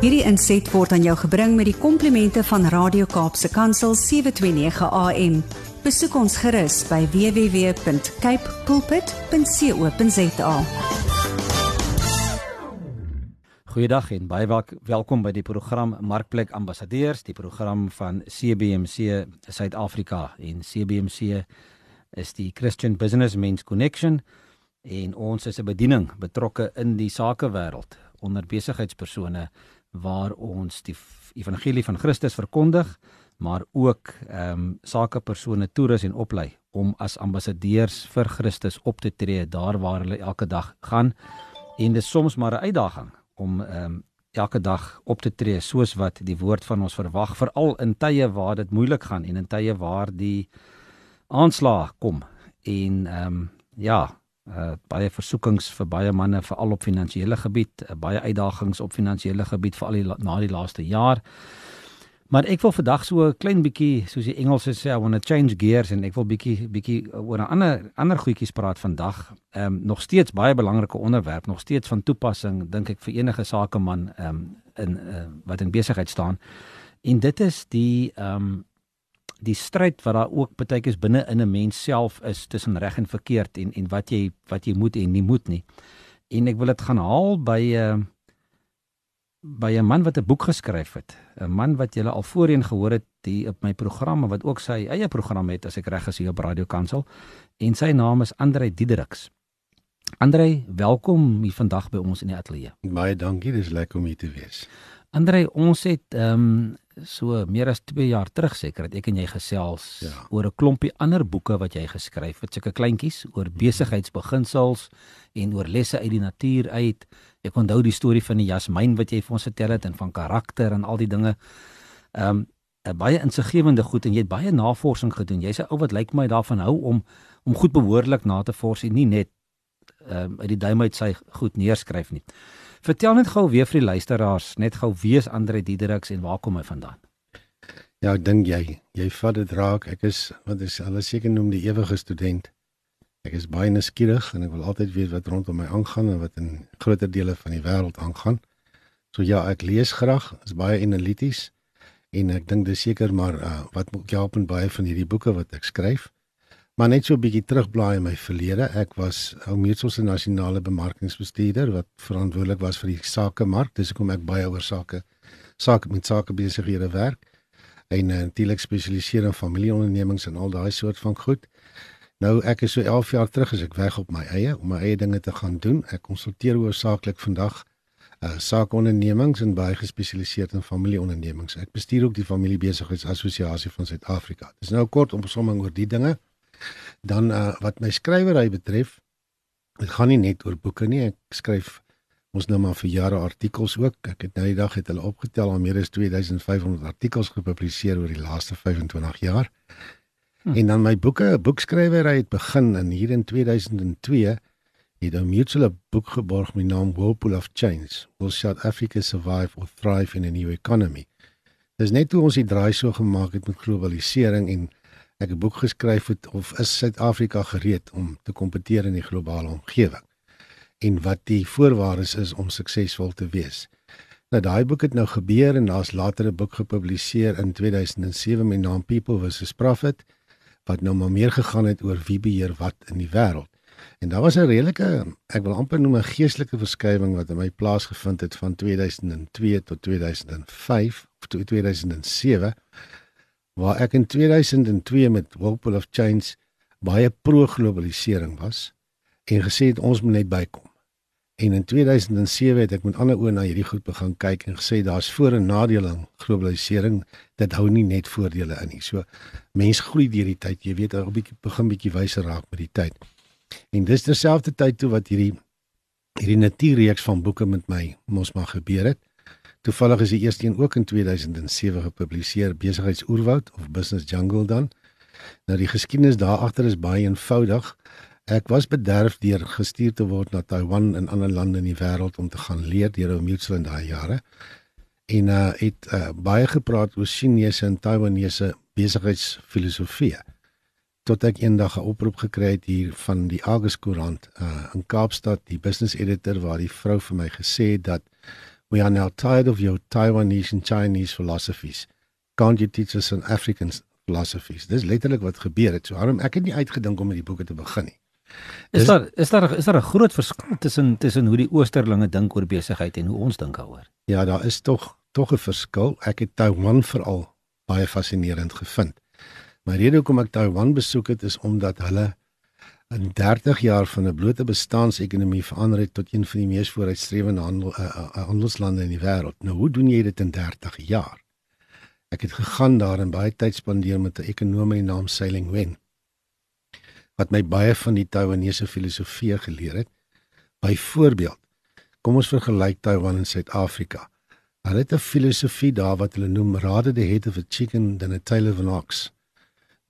Hierdie inset word aan jou gebring met die komplimente van Radio Kaapse Kansel 729 AM. Besoek ons gerus by www.cape pulpit.co.za. Goeiedag en baie welkom by die program Markplek Ambassadeurs, die program van CBMC Suid-Afrika en CBMC is die Christian Businessmen's Connection en ons is 'n bediening betrokke in die sakewêreld onder besigheidspersone waar ons die evangelie van Christus verkondig maar ook ehm um, sakepersone toerus en oplei om as ambassadeurs vir Christus op te tree daar waar hulle elke dag gaan. En dit is soms maar 'n uitdaging om ehm um, elke dag op te tree soos wat die woord van ons verwag veral in tye waar dit moeilik gaan en in tye waar die aanslag kom. En ehm um, ja uh baie versoekings vir baie manne veral op finansiële gebied, uh, baie uitdagings op finansiële gebied veral na die laaste jaar. Maar ek wil vandag so 'n klein bietjie, soos die Engelse sê, I want to change gears en ek wil bietjie bietjie oor 'n ander ander goedjies praat vandag. Ehm um, nog steeds baie belangrike onderwerp, nog steeds van toepassing dink ek vir enige sakeman ehm um, in uh, wat in besigheid staan. En dit is die ehm um, die stryd wat daar ook baie keer binne in 'n mens self is tussen reg en verkeerd en en wat jy wat jy moet en nie moet nie. En ek wil dit gaan haal by 'n uh, by 'n man wat 'n boek geskryf het. 'n Man wat jy al voorheen gehoor het die op my programme wat ook sy eie program het as ek reg is hier op Radio Kansel en sy naam is Andre Diedericks. Andre, welkom hier vandag by ons in die ateljee. Baie dankie, dis lekker om hier te wees. Andre, ons het ehm um, so meer as 2 jaar terug seker dat ek en jy gesels ja. oor 'n klompie ander boeke wat jy geskryf het, sulke kleintjies oor besigheidsbeginsels en oor lesse uit die natuur uit. Ek onthou die storie van die jasmiin wat jy vir ons vertel het en van karakter en al die dinge. Ehm um, baie insiggewende goed en jy het baie navorsing gedoen. Jy's 'n ou wat lyk my daarvan hou om om goed behoorlik na te vors en nie net ehm um, uit die duim uit sy goed neerskryf nie. Vertel net gou weer vir die luisteraars, net gou wie is Andre Diedericks en waar kom hy vandaan? Ja, ek dink jy, jy vat dit raak. Ek is wat is hulle seker noem die ewige student. Ek is baie nuuskierig en ek wil altyd weet wat rondom my aangaan en wat in groter dele van die wêreld aangaan. So ja, ek lees graag, is baie analities en ek dink dis seker maar uh, wat help in baie van hierdie boeke wat ek skryf. Maar net so 'n bietjie terugblaai in my verlede. Ek was ou Meetsel se nasionale bemarkingsbestuurder wat verantwoordelik was vir die sakemark. Dis hoekom ek baie oor sake sake met sake besighede werk. En uh, natuurlik spesialiseer in familieondernemings en al daai soort van goed. Nou ek is so 11 jaar terug as ek weg op my eie om my eie dinge te gaan doen. Ek konsulteer hoofsaaklik vandag uh sakeondernemings en baie gespesialiseerd in familieondernemings. Ek bestuur ook die familiebesigheidsassosiasie van Suid-Afrika. Dis nou kort opsomming oor die dinge. Dan uh, wat my skrywery betref, dit gaan nie net oor boeke nie. Ek skryf ons nou maar vir jare artikels ook. Ek het nou die dag het hulle opgetel al meer as 2500 artikels gepubliseer oor die laaste 25 jaar. Hm. En dan my boeke, boekskrywery het begin in hier in 2002 het 'n mutual boek geborg met die naam Whirlpool of Change. Will South Africa survive or thrive in a new economy? Dis net hoe ons die draai so gemaak het met globalisering en ek 'n boek geskryf het of is Suid-Afrika gereed om te kompeteer in die globale omgewing en wat die voorwaardes is om suksesvol te wees. Nou daai boek het nou gebeur en daar's later 'n boek gepubliseer in 2007 met naam People vs Profit wat nou maar meer gegaan het oor wie beheer wat in die wêreld. En daar was 'n redelike, ek wil amper noem 'n geestelike verskywing wat in my plaas gevind het van 2002 tot 2005 of 2007 waar ek in 2002 met Whirlpool of Change baie pro-globalisering was en gesê het ons moet net bykom. En in 2007 het ek met ander oë na hierdie goed begin kyk en gesê daar's voor- en nadele aan globalisering. Dit hou nie net voordele in nie. So mense groei deur die tyd. Jy weet, 'n bietjie begin bietjie wyser raak met die tyd. En dis terselfdertyd toe wat hierdie hierdie natuurreeks van boeke met my mos maar gebeur het. Toevallig is die eerste een ook in 2007 gepubliseer, Besigheidsoerwoud of Business Jungle dan. Nou die geskiedenis daar agter is baie eenvoudig. Ek was bederf deur gestuur te word na Taiwan en ander lande in die wêreld om te gaan leer deur ou Mutual in daai jare. En uh het uh, baie gepraat oor Chinese en Taiwanese besigheidsfilosofie. Tot ek eendag 'n oproep gekry het hier van die Argus Koerant uh in Kaapstad, die business editor waar die vrou vir my gesê het dat We are now tired of your Taiwanese and Chinese philosophies. Can't you teach us some African philosophies? Dis letterlik wat gebeur het. So daarom ek het nie uitgedink om met die boeke te begin nie. Is daar is daar is daar 'n groot verskil tussen tussen hoe die oosterlinge dink oor besigheid en hoe ons dink daaroor? Ja, daar is tog tog 'n verskil. Ek het Taiwan veral baie fascinerend gevind. My rede hoekom ek Taiwan besoek het is omdat hulle in 30 jaar van 'n blote bestaansekonomie verander het tot een van die mees vooruitstrewende handel, uh, uh, handelslande in die wêreld. Nou, hoe doen jy dit in 30 jaar? Ek het gegaan daar en baie tyd spandeer met 'n ekonom met die naam Sailing Wen wat my baie van die Taiwanese filosofie geleer het. Byvoorbeeld, kom ons vergelyk Taiwan en Suid-Afrika. Hulle het 'n filosofie daar wat hulle noem rather the head of a chicken than a tail of an ox.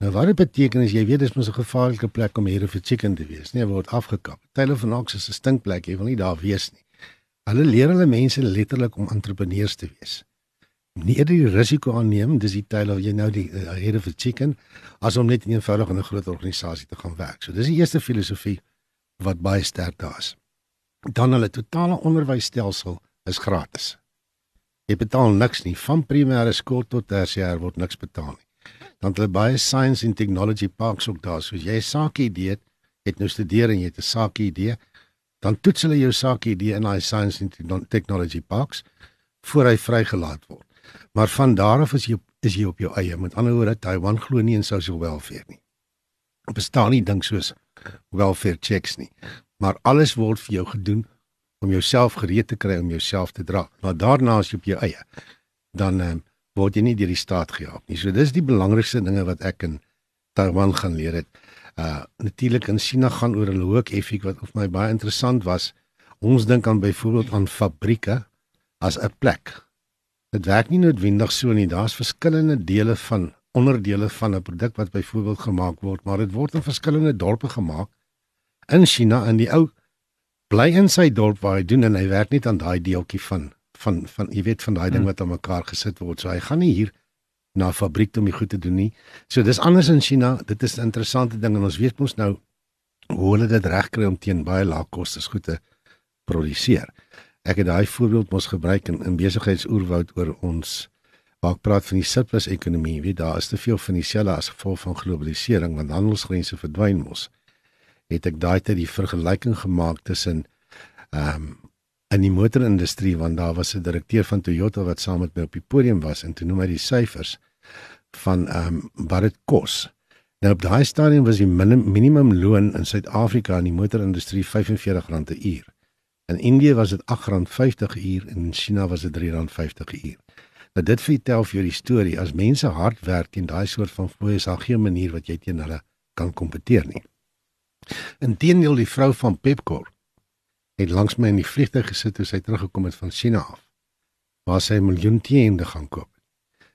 Nou wat dit beteken is jy weet dis mos 'n gevaarlike plek om hier 'n chicken te wees. Nee, word afgekap. Tail of an ox is 'n stinkplek, jy wil nie daar wees nie. Hulle leer hulle mense letterlik om entrepreneurs te wees. Nie eerder die risiko aanneem, dis die of jy nou die uh, head of a chicken as om net eenvoudig in 'n groot organisasie te gaan werk. So dis die eerste filosofie wat baie sterk daar is. Dan hulle totale onderwysstelsel is gratis. Jy betaal niks nie van primêre skool tot tersiêr word niks betaal nie dan hulle baie science and technology parks ook daar. So jy sake idee het, het nou studeer en jy het 'n sake idee, dan toets hulle jou sake idee in daai science and technology parks voor hy vrygelaat word. Maar van daar af is jy is jy op jou eie. Met ander woorde, Taiwan glo nie in social welfare nie. Daar bestaan nie ding soos welfare checks nie. Maar alles word vir jou gedoen om jouself gereed te kry om jouself te dra. Maar daarna as jy op jou eie dan um, word jy nie deur die staat gehelp nie. So dis die belangrikste dinge wat ek in Taiwan gaan leer het. Uh natuurlik in China gaan oor hulle hoek effek wat vir my baie interessant was. Ons dink aan byvoorbeeld aan fabrieke as 'n plek. Dit werk nie noodwendig so nie. Daar's verskillende dele van onderdele van 'n produk wat byvoorbeeld gemaak word, maar dit word in verskillende dorpe gemaak in China en die ou bly in sy dorp waar hy doen en hy werk net aan daai deeltjie van van van jy weet van daai ding hmm. wat aan mekaar gesit word. So hy gaan nie hier na 'n fabriek om die goed te doen nie. So dis anders in China. Dit is 'n interessante ding en ons weet mos nou hoe hulle dit regkry om teen baie lae kostes goed te produseer. Ek het daai voorbeeld mos gebruik in in besigheidsoerwoud oor ons waar ek praat van die surplus ekonomie. Weet daar is te veel van dieselfde as gevolg van globalisering want handelsgrense verdwyn mos. Het ek daai tyd die vergelyking gemaak tussen ehm um, in die motorindustrie want daar was 'n direkteur van Toyota wat saam met my op die podium was en toe noem hy die syfers van ehm um, wat dit kos. Nou op daai stadium was die minim, minimum loon in Suid-Afrika in die motorindustrie R45 'n uur. In Indië was dit R8.50 'n uur en in China was dit R3.50 'n uur. Nou dit vertel vir jou die storie as mense hard werk en daai soort van fooie is daar geen manier wat jy teen hulle kan kompeteer nie. Inteendeel die vrou van Pepkor het langs my in die vliegtuig gesit toe sy teruggekom het van China af waar sy 'n miljoen teende gaan koop.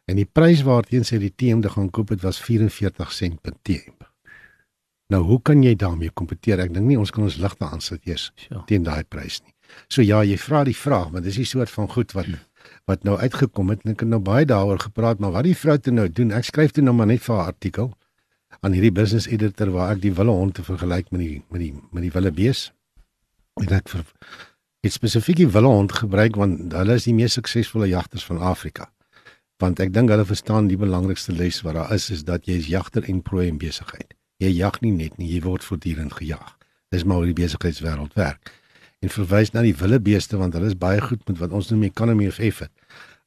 En die prys waarteen sy die teende gaan koop het was 44 sent per teend. Nou hoe kan jy daarmee kompeteer? Ek dink nie ons kan ons ligte aansit eers ja. teen daai prys nie. So ja, jy vra die vraag, maar dis die soort van goed wat wat nou uitgekom het en ek het nou baie daaroor gepraat, maar wat die vrou toe nou doen, ek skryf toe nou maar net vir 'n artikel aan hierdie business editor waar ek die wille hond te vergelyk met die met die met die wille bees en ek vir het spesifiek die wille hond gebruik want hulle is die mees suksesvolle jagters van Afrika. Want ek dink hulle verstaan die belangrikste les wat daar is is dat jy is jagter en prooi in besigheid. Jy jag nie net nie, jy word voortdurend gejag. Dis maar hoe die besigheidswêreld werk. En verwys na die wille beeste want hulle is baie goed met wat ons noem economy of effort.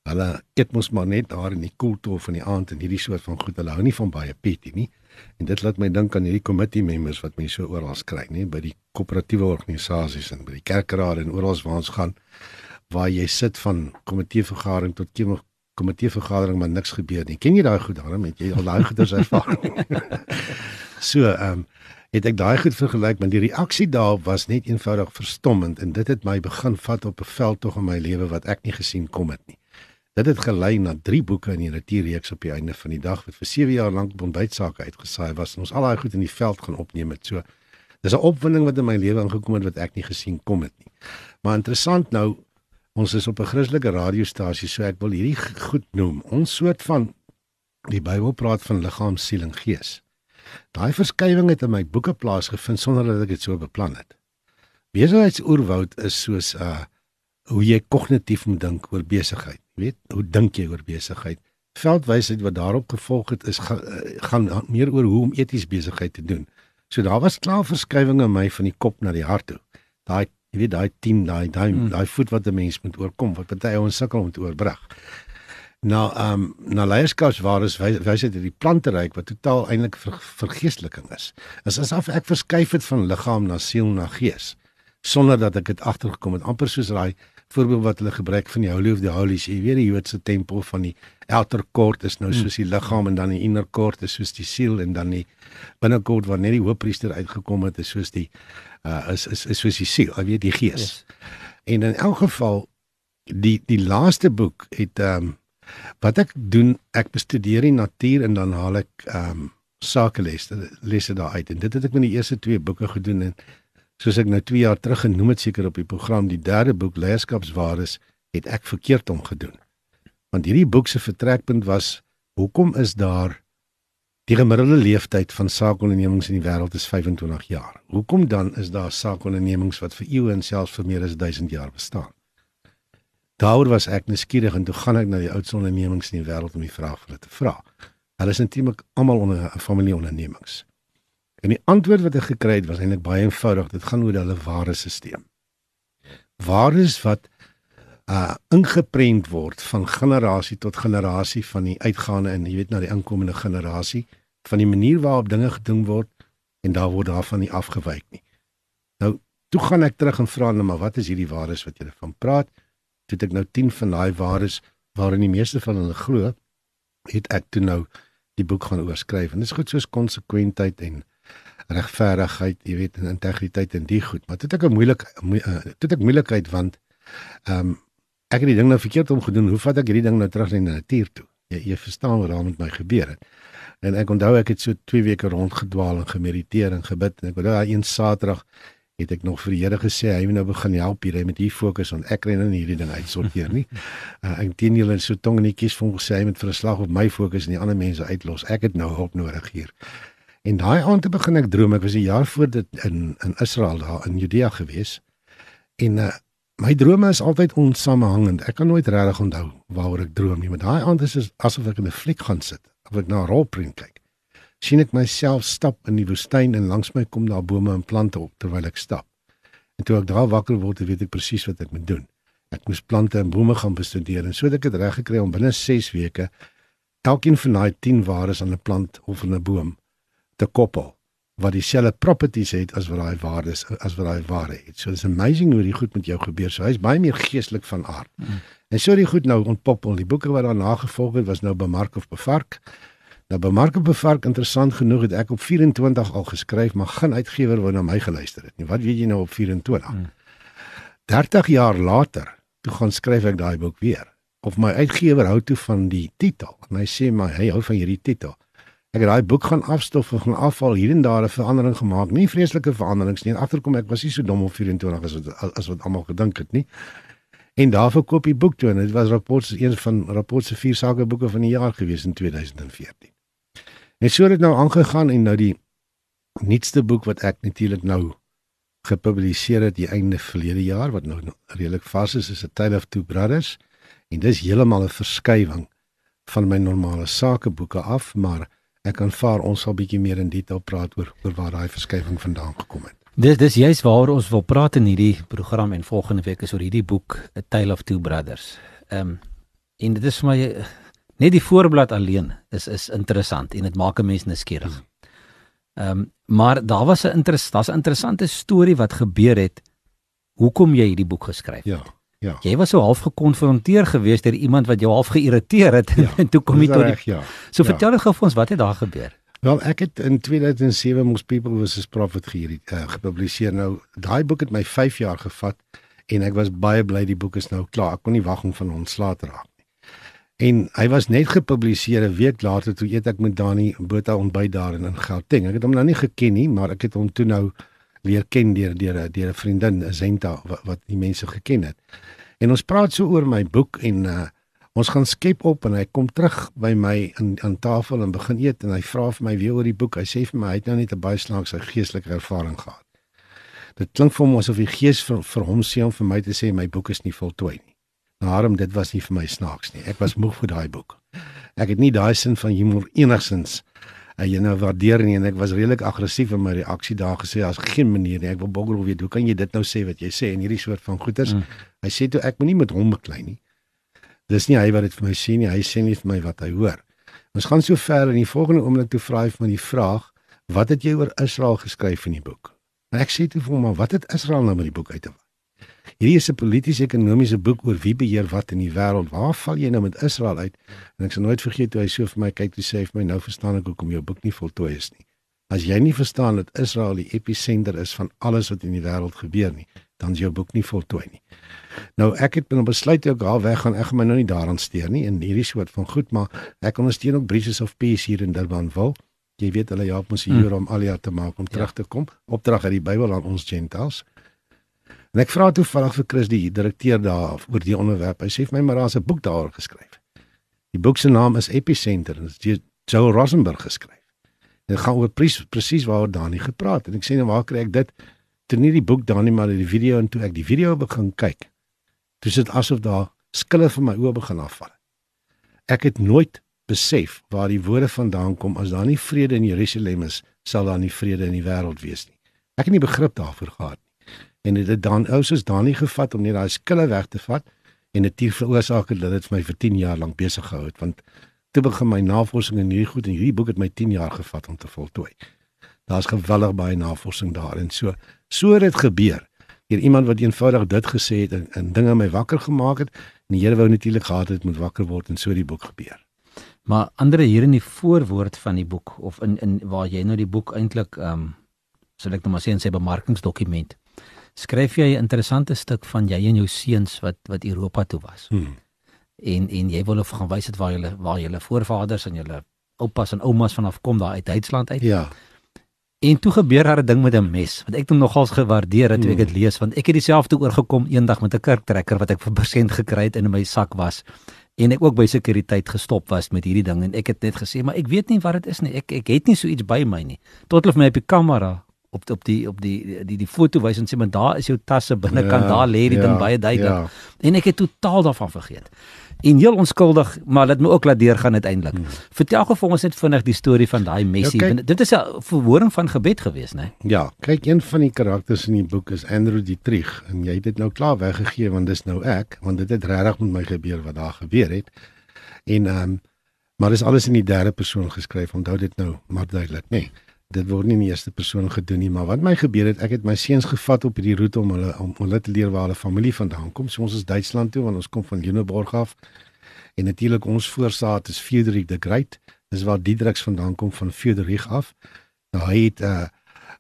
Hulle eet mos maar net daar in die koeltof van die aand en hierdie soort van goed. Hulle hou nie van baie petie nie. En dit laat my dink aan hierdie committee members wat mense so oral kry, nê, by die koöperatiewe organisasies en by die kerkraad en oral waar ons gaan waar jy sit van komitee vergadering tot komitee vergadering maar niks gebeur nie. Ken jy daai goed daarom het jy al daai goeders ervaar? so, ehm um, het ek daai goed vergelyk met die reaksie daar was net eenvoudig verstommend en dit het my begin vat op 'n veld tog in my lewe wat ek nie gesien kom het nie. Dit het gelei na 3 boeke in die natuurreeks op die einde van die dag wat vir 7 jaar lank op ontbytsake uitgesaai was en ons al daai goed in die veld gaan opneem het. So dis 'n opwinding wat in my lewe ingekom het wat ek nie gesien kom het nie. Maar interessant nou, ons is op 'n Christelike radiostasie, so ek wil hierdie goed noem. Ons soort van die Bybel praat van liggaam, siel en gees. Daai verskywing het in my boeke plaasgevind sonder dat ek dit so beplan het. Besigheidsoerwoud is soos 'n uh, hoe jy kognitief moet dink oor besigheid. Weet, hoe dink jy oor besigheid? Veldwysheid wat daarop gevolg het is gaan, gaan meer oor hoe om eties besigheid te doen. So daar was klaar verskywinge in my van die kop na die hart toe. Daai jy weet daai 10 daai daai hmm. daai voet wat 'n mens moet oorkom wat party ouens sukkel om te oorbrug. Nou ehm um, na leierskapswaardes wys dit die planteryk wat totaal eintlik ver, vergeesteliking is. Is asof ek verskuif het van liggaam na siel na gees sonder dat ek dit agtergekom het amper soos daai voorbeeld wat hulle gebruik van die Holy of the Holies. Jy weet die Joodse tempel van die outer court is nou soos die liggaam en dan die inner court is soos die siel en dan die binnekort waar net die hoofpriester uitgekom het is soos die uh, is, is is soos die siel. Jy weet die gees. Yes. En in elk geval die die laaste boek het ehm um, wat ek doen, ek bestudeer die natuur en dan haal ek ehm um, sakelesse lesse daar uit. En dit het ek met die eerste twee boeke gedoen en soos ek nou 2 jaar terug genoem het seker op die program, die derde boek Leierskapswaardes het ek verkeerd om gedoen. Want hierdie boek se vertrekpunt was hoekom is daar die gemiddelde leeftyd van saakondernemings in die wêreld is 25 jaar. Hoekom dan is daar saakondernemings wat vir eeue en selfs vir meer as 1000 jaar bestaan? Daaroor was ek nuuskierig en toe gaan ek na die oudste ondernemings in die wêreld om die vraag vir hulle te vra. Hulle is natuurlik almal onder 'n familieondernemings. En die antwoord wat ek gekry het was eintlik baie eenvoudig. Dit gaan oor hulle ware stelsel. Waardes wat uh ingeprent word van generasie tot generasie van die uitgaande en jy weet na die inkomende generasie van die manier waarop dinge gedoen word en daar word daarvan nie afgewyk nie. Nou, toe gaan ek terug en vra nou maar wat is hierdie waardes wat jy van praat? het ek nou 10 van daai waardes waarin die meeste van hulle glo, het ek toe nou die boek gaan oorskryf. En dit is goed soos konsekwentheid en regverdigheid, jy weet, en integriteit en die goed. Maar dit het ek 'n moeilik uh, dit ek moeilikheid want ehm um, ek het die ding nou verkeerd omgedoen. Hoe vat ek hierdie ding nou terug na die natuur toe? Jy jy verstaan wat daar met my gebeur het. En ek onthou ek het so 2 weke rondgedwaal en gemediteer en gebid en ek onthou daai een Saterdag het ek nog vir die Here gesê hy moet nou begin help hier met hier fokus want ek kry nou nie hierdie ding uitsorteer nie. Uh, ek teen julle in so tongenetjies vir hom gesê hy moet vir 'n slag op my fokus en die ander mense uitlos. Ek het nou hulp nodig hier. En daai aand te begin ek droom. Ek was 'n jaar voor dit in in Israel daar in Judea gewees. En uh, my drome is altyd onsamehangend. Ek kan nooit regtig onthou waaroor ek droom nie, maar daai aand is dit asof ek in 'n fliek gaan sit of ek na 'n rolprent kyk sien ek myself stap in die woestyn en langs my kom daar bome en plante op terwyl ek stap. En toe ek daar wakker word, weet ek presies wat ek moet doen. Ek moes plante en bome gaan bestudeer en so het ek dit reg gekry om binne 6 weke elkeen van daai 10 waardes aan 'n plant of 'n boom te koppel wat dieselfde properties het as wat daai waardes as wat daai ware het. So it's amazing hoe dit goed met jou gebeur. So hy's baie meer geestelik van aard. Mm. En so die goed nou ontpoppel. Die boeke wat daarna gevolg het was nou bemark of bevark. Nou by Marko Bevark interessant genoeg het ek op 24 al geskryf, maar geen uitgewer wou na my geluister het nie. Wat weet jy nou op 24? Hmm. 30 jaar later, toe gaan skryf ek daai boek weer. Of my uitgewer hou toe van die titel. En hy sê maar hy hou van hierdie titel. Ek het daai boek gaan afstof en gaan afval hier en daar 'n verandering gemaak. Nie vreeslike veranderings nie. Agterkom ek was nie so dom op 24 as wat as wat almal gedink het nie. En daar verkoop die boek toe en dit was rapports een van rapports se vier sakeboeke van die jaar gewees in 2014. En so het dit nou aangegaan en nou die nuutste boek wat ek natuurlik nou gepubliseer het die einde verlede jaar wat nou redelik vas is is A Tale of Two Brothers en dis heeltemal 'n verskywing van my normale sakeboeke af maar ek aanvaar ons sal bietjie meer in detail praat oor oor waar daai verskywing vandaan gekom het. Dis dis juist waaroor ons wil praat in hierdie program en volgende week is oor hierdie boek A Tale of Two Brothers. Ehm um, en dit is vir my Net die voorblad alleen is is interessant en dit maak 'n mens nuuskierig. Ehm um, maar daar was 'n interess daar's 'n interessante storie wat gebeur het hoekom jy hierdie boek geskryf het. Ja. Ja. Jy was so half gekonfronteer geweest deur iemand wat jou half geïrriteer het ja, en toe kom jy tot die ja. So ja. vertel gou vir ons wat het daar gebeur? Wel, ek het in 2007 Most People His Prophet hier uh, gepubliseer. Nou, daai boek het my 5 jaar gevat en ek was baie bly die boek is nou klaar. Ek kon nie wag om van ontslae te raak. En hy was net gepubliseer 'n week later toe eet ek met Dani Botha ontbyt daar in Gauteng. Ek het hom nou nie geken nie, maar ek het hom toe nou leer ken deur deur deur 'n vriendin, Zenta wat, wat die mense geken het. En ons praat so oor my boek en uh, ons gaan skep op en hy kom terug by my in aan tafel en begin eet en hy vra vir my weer oor die boek. Hy sê vir my hy het nou net 'n baie snaakse geestelike ervaring gehad. Dit klink vir hom asof die gees vir, vir hom sê om vir my te sê my boek is nie voltooi nie. Daarom dit was nie vir my snaaks nie. Ek was moeg vir daai boek. Ek het nie daai sin van humor enigsins en jy nou waardeer nie en ek was redelik aggressief in my reaksie daar gesê as geen manier nie. Ek wil boggel weet hoe kan jy dit nou sê wat jy sê en hierdie soort van goeters. Mm. Hy sê toe ek moenie met hom beklei nie. Dis nie hy wat dit vir my sê nie. Hy sê nie vir my wat hy hoor. Ons gaan so ver in die volgende oomblik toe vra hy van die vraag wat het jy oor Israel geskryf in die boek? En ek sê toe vir hom maar wat het Israel nou met die boek uit te waai? Hierdie is 'n polities-ekonomiese boek oor wie beheer wat in die wêreld. Waar val jy nou met Israel uit? En ek sal nooit vergeet hoe hy so vir my kyk toe sê hy vir my nou verstaan ek hoekom jou boek nie voltooi is nie. As jy nie verstaan dat Israel die episenter is van alles wat in die wêreld gebeur nie, dan is jou boek nie voltooi nie. Nou ek het binne besluit ek gaan weg gaan ek gaan my nou nie daaraan steur nie in hierdie soort van goed maar ek ondersteun ook Bridges of Peace hier in Durban wil. Jy weet hulle help ons hier hmm. om al jaar te maak om ja. terug te kom. Opdrag uit die Bybel aan ons Gentiles. En ek vra toevallig vir Chris die direkteur daar oor die onderwerp. Hy sê vir my maar daar's 'n boek daaroor geskryf. Die boek se naam is Epicenter en dit is deur Joe Rosenberg geskryf. Dit gaan oor presies waaroor Dani gepraat en ek sê nou waar kry ek dit? Toe nie die boek Dani maar die video en toe ek die video begin kyk. Toe sit asof daar skille van my oë begin afval. Ek het nooit besef waar die woorde vandaan kom as daar nie vrede in Jerusalem is, sal daar nie vrede in die wêreld wees nie. Ek het nie begrip daarvoor gehad en dit het dan ou soos Dani gevat om net daai skille weg te vat en dit het veroorsaak dat dit my vir 10 jaar lank besig gehou het want toe begin my navorsing in hierdie goed en hierdie boek het my 10 jaar gevat om te voltooi. Daar's geweldig baie navorsing daar en so so het dit gebeur. Hier iemand wat eenvoudig dit gesê het en, en dinge my wakker gemaak het en die Here wou natuurlik gehad het moet wakker word en so die boek gebeur. Maar ander hier in die voorwoord van die boek of in in waar jy nou die boek eintlik ehm um, sal ek nou maar sê in sy bemarkingsdokument skryf jy 'n interessante stuk van jy en jou seuns wat wat Europa toe was. Hmm. En en jy wil of gaan wys dit waar julle waar julle voorvaders en julle oupas en oumas vanaf kom daar uit Duitsland uit. Ja. En toe gebeur daar 'n ding met 'n mes wat ek nogals gewaardeer het toe ek dit hmm. lees want ek het dieselfde oorgekom eendag met 'n kurktrekker wat ek vir persent gekry het in my sak was en ek ook by sekuriteit gestop was met hierdie ding en ek het net gesê maar ek weet nie wat dit is nie ek ek het nie so iets by my nie tot hulle vir my op die kamera op op die op die die die foto wys en sê maar daar is jou tasse binnekant ja, daar lê die ja, ding baie duidelik. Ja. En ek het totaal daarvan vergeet. En heel onskuldig, maar dit moet ook laat deurgaan uiteindelik. Hmm. Vertel gou vir ons net vinnig die storie van daai Messi. Ja, dit is 'n verhoring van gebed gewees, né? Ja, kyk een van die karakters in die boek is Andrew Dietrich en jy het dit nou klaar weggegee want dis nou ek, want dit het regtig met my gebeur wat daar gebeur het. En ehm um, maar dis alles in die derde persoon geskryf. Onthou dit nou maar duidelik, né? Nee dit word nie in die eerste persoon gedoen nie, maar wat my gebeur het, ek het my seuns gevat op hierdie roete om hulle om hulle te leer waar hulle familie vandaan kom. So ons is Duitsland toe want ons kom van Lüneburg af. En natuurlik ons voorsaat is Friedrich the Great. Dis waar Diedrichs vandaan kom van Friedrich af. Nou hy het uh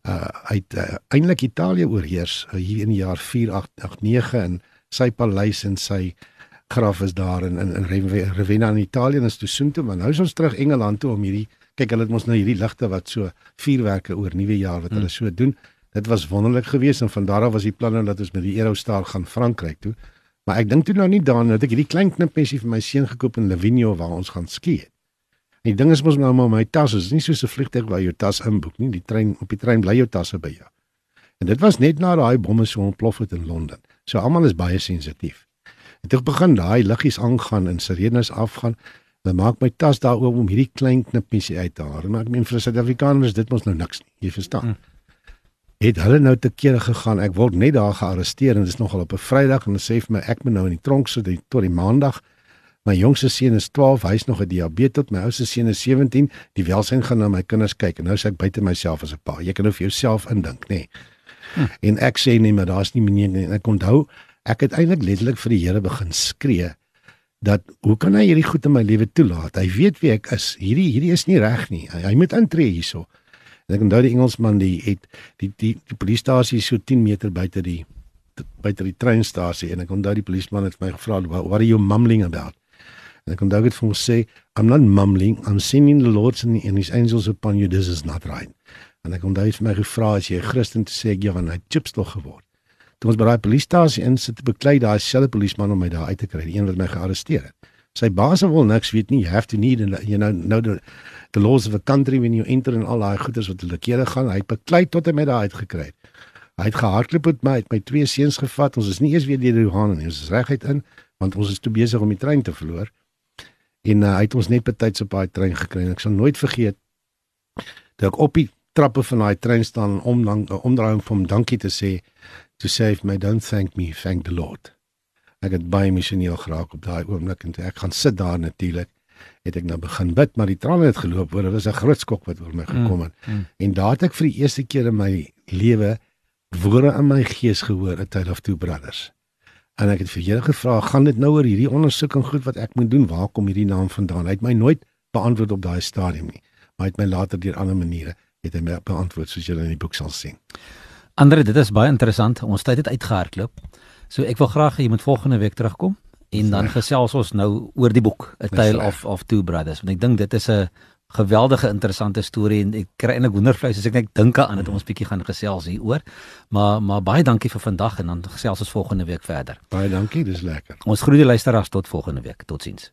uh hy het uh, eintlik Italië oorheers uh, hier in die jaar 489 en sy paleis en sy graf is daar in in, in Ravenna in Italië en is toe soontoe maar nou is ons terug Engeland toe om hierdie kyk hulle het mos nou hierdie ligte wat so vuurwerke oor nuwe jaar wat hulle hmm. so doen. Dit was wonderlik geweest en van daar af was die planne dat ons met die Eurostar gaan Frankryk toe. Maar ek dink toe nou nie daaraan dat ek hierdie klein knipmesie vir my seun gekoop in Livigno waar ons gaan ski. Die ding is mos nou maar my tas is nie soos 'n vliegtuig waar jou tas inboek nie. Die trein op die trein bly jou tasse by jou. En dit was net na daai bomme so ontplof het in Londen. So almal is baie sensitief. En toe begin daai liggies aangaan en sirenes afgaan. Dan maak my tas daar oop om hierdie klein knipmiesie uit te haal. Maar ek meen vir Suid-Afrikaners dit mos nou niks nie. Jy verstaan. Hmm. Het hulle nou te kere gegaan. Ek word net daar gearresteer en dit is nogal op 'n Vrydag en hulle sê vir my ek moet nou in die tronk sit tot die Maandag. My jongste seun is 12, hy's nog 'n diabetes, my oudste seun is 17. Die welsyn gaan na my kinders kyk en nou sê ek buite myself as 'n pa. Jy kan nou vir jouself indink, nê. Nee. Hmm. En ek sê nee, maar daar's nie meneer nie. Ek onthou ek het eintlik letterlik vir die Here begin skree dat hoe kan hy hierdie goed in my lewe toelaat? Hy weet wie ek is. Hierdie hierdie is nie reg nie. Hy, hy moet intree hierso. En ek onthou die Engelsman die het die die die polisiestasie so 10 meter buite die buite die treinstasie en ek onthou die polisieman het my gevra what are you mumbling about? En ek onthou dit vir hom sê I'm not mumbling, I'm singing the Lord's and his angels upon you this is not right. En ek onthou hy het vir my gevra as jy 'n Christen te sê ja, want hy chips tog geword toe ons by daai polisiestasie insit beklei daai selfe polisieman om my daar uit te kry, die een wat my gearresteer het. Sy baas wil niks weet nie. You have to need and you know know the, the laws of a country when you enter and all daai goeders wat hulle kere gaan. Hy beklei tot hy my daar uitgekry het. Hy het gehardloop met my, het my twee seuns gevat. Ons is nie eers weer deur die Johan nie, ons is reguit in want ons is te besig om die trein te verloor. En uh, hy het ons net betyds op daai trein gekry ek sal nooit vergeet dat ek op die trappe van daai trein staan om dan omdraai om hom dankie te sê to save my don't thank me thank the lord. Ek het baie missioneel geraak op daai oomblik en ek gaan sit daar natuurlik het ek nou begin bid maar die trane het geloop oor dit was 'n groot skok wat oor my mm, gekom het. mm, mm. en daar het ek vir die eerste keer in my lewe woorde in my gees gehoor at tale of two brothers. En ek het vir Here gevra gaan dit nou oor hierdie ondersoeking goed wat ek moet doen? Waar kom hierdie naam vandaan? Hy het my nooit beantwoord op daai stadium nie maar hy het my later deur ander maniere het hy my beantwoord soos julle in die boek sal sien. Andre, dit is baie interessant. Ons tyd het uitgehardloop. So ek wil graag hê jy moet volgende week terugkom en dan gesels ons nou oor die boek A Tale of of Two Brothers want ek dink dit is 'n geweldige interessante storie en ek kry eintlik wondervleis as ek net dink aan dit ons bietjie gaan gesels hieroor. Maar maar baie dankie vir vandag en dan gesels ons volgende week verder. Baie dankie, dis lekker. Ons groet die luisteraars tot volgende week. Totsiens.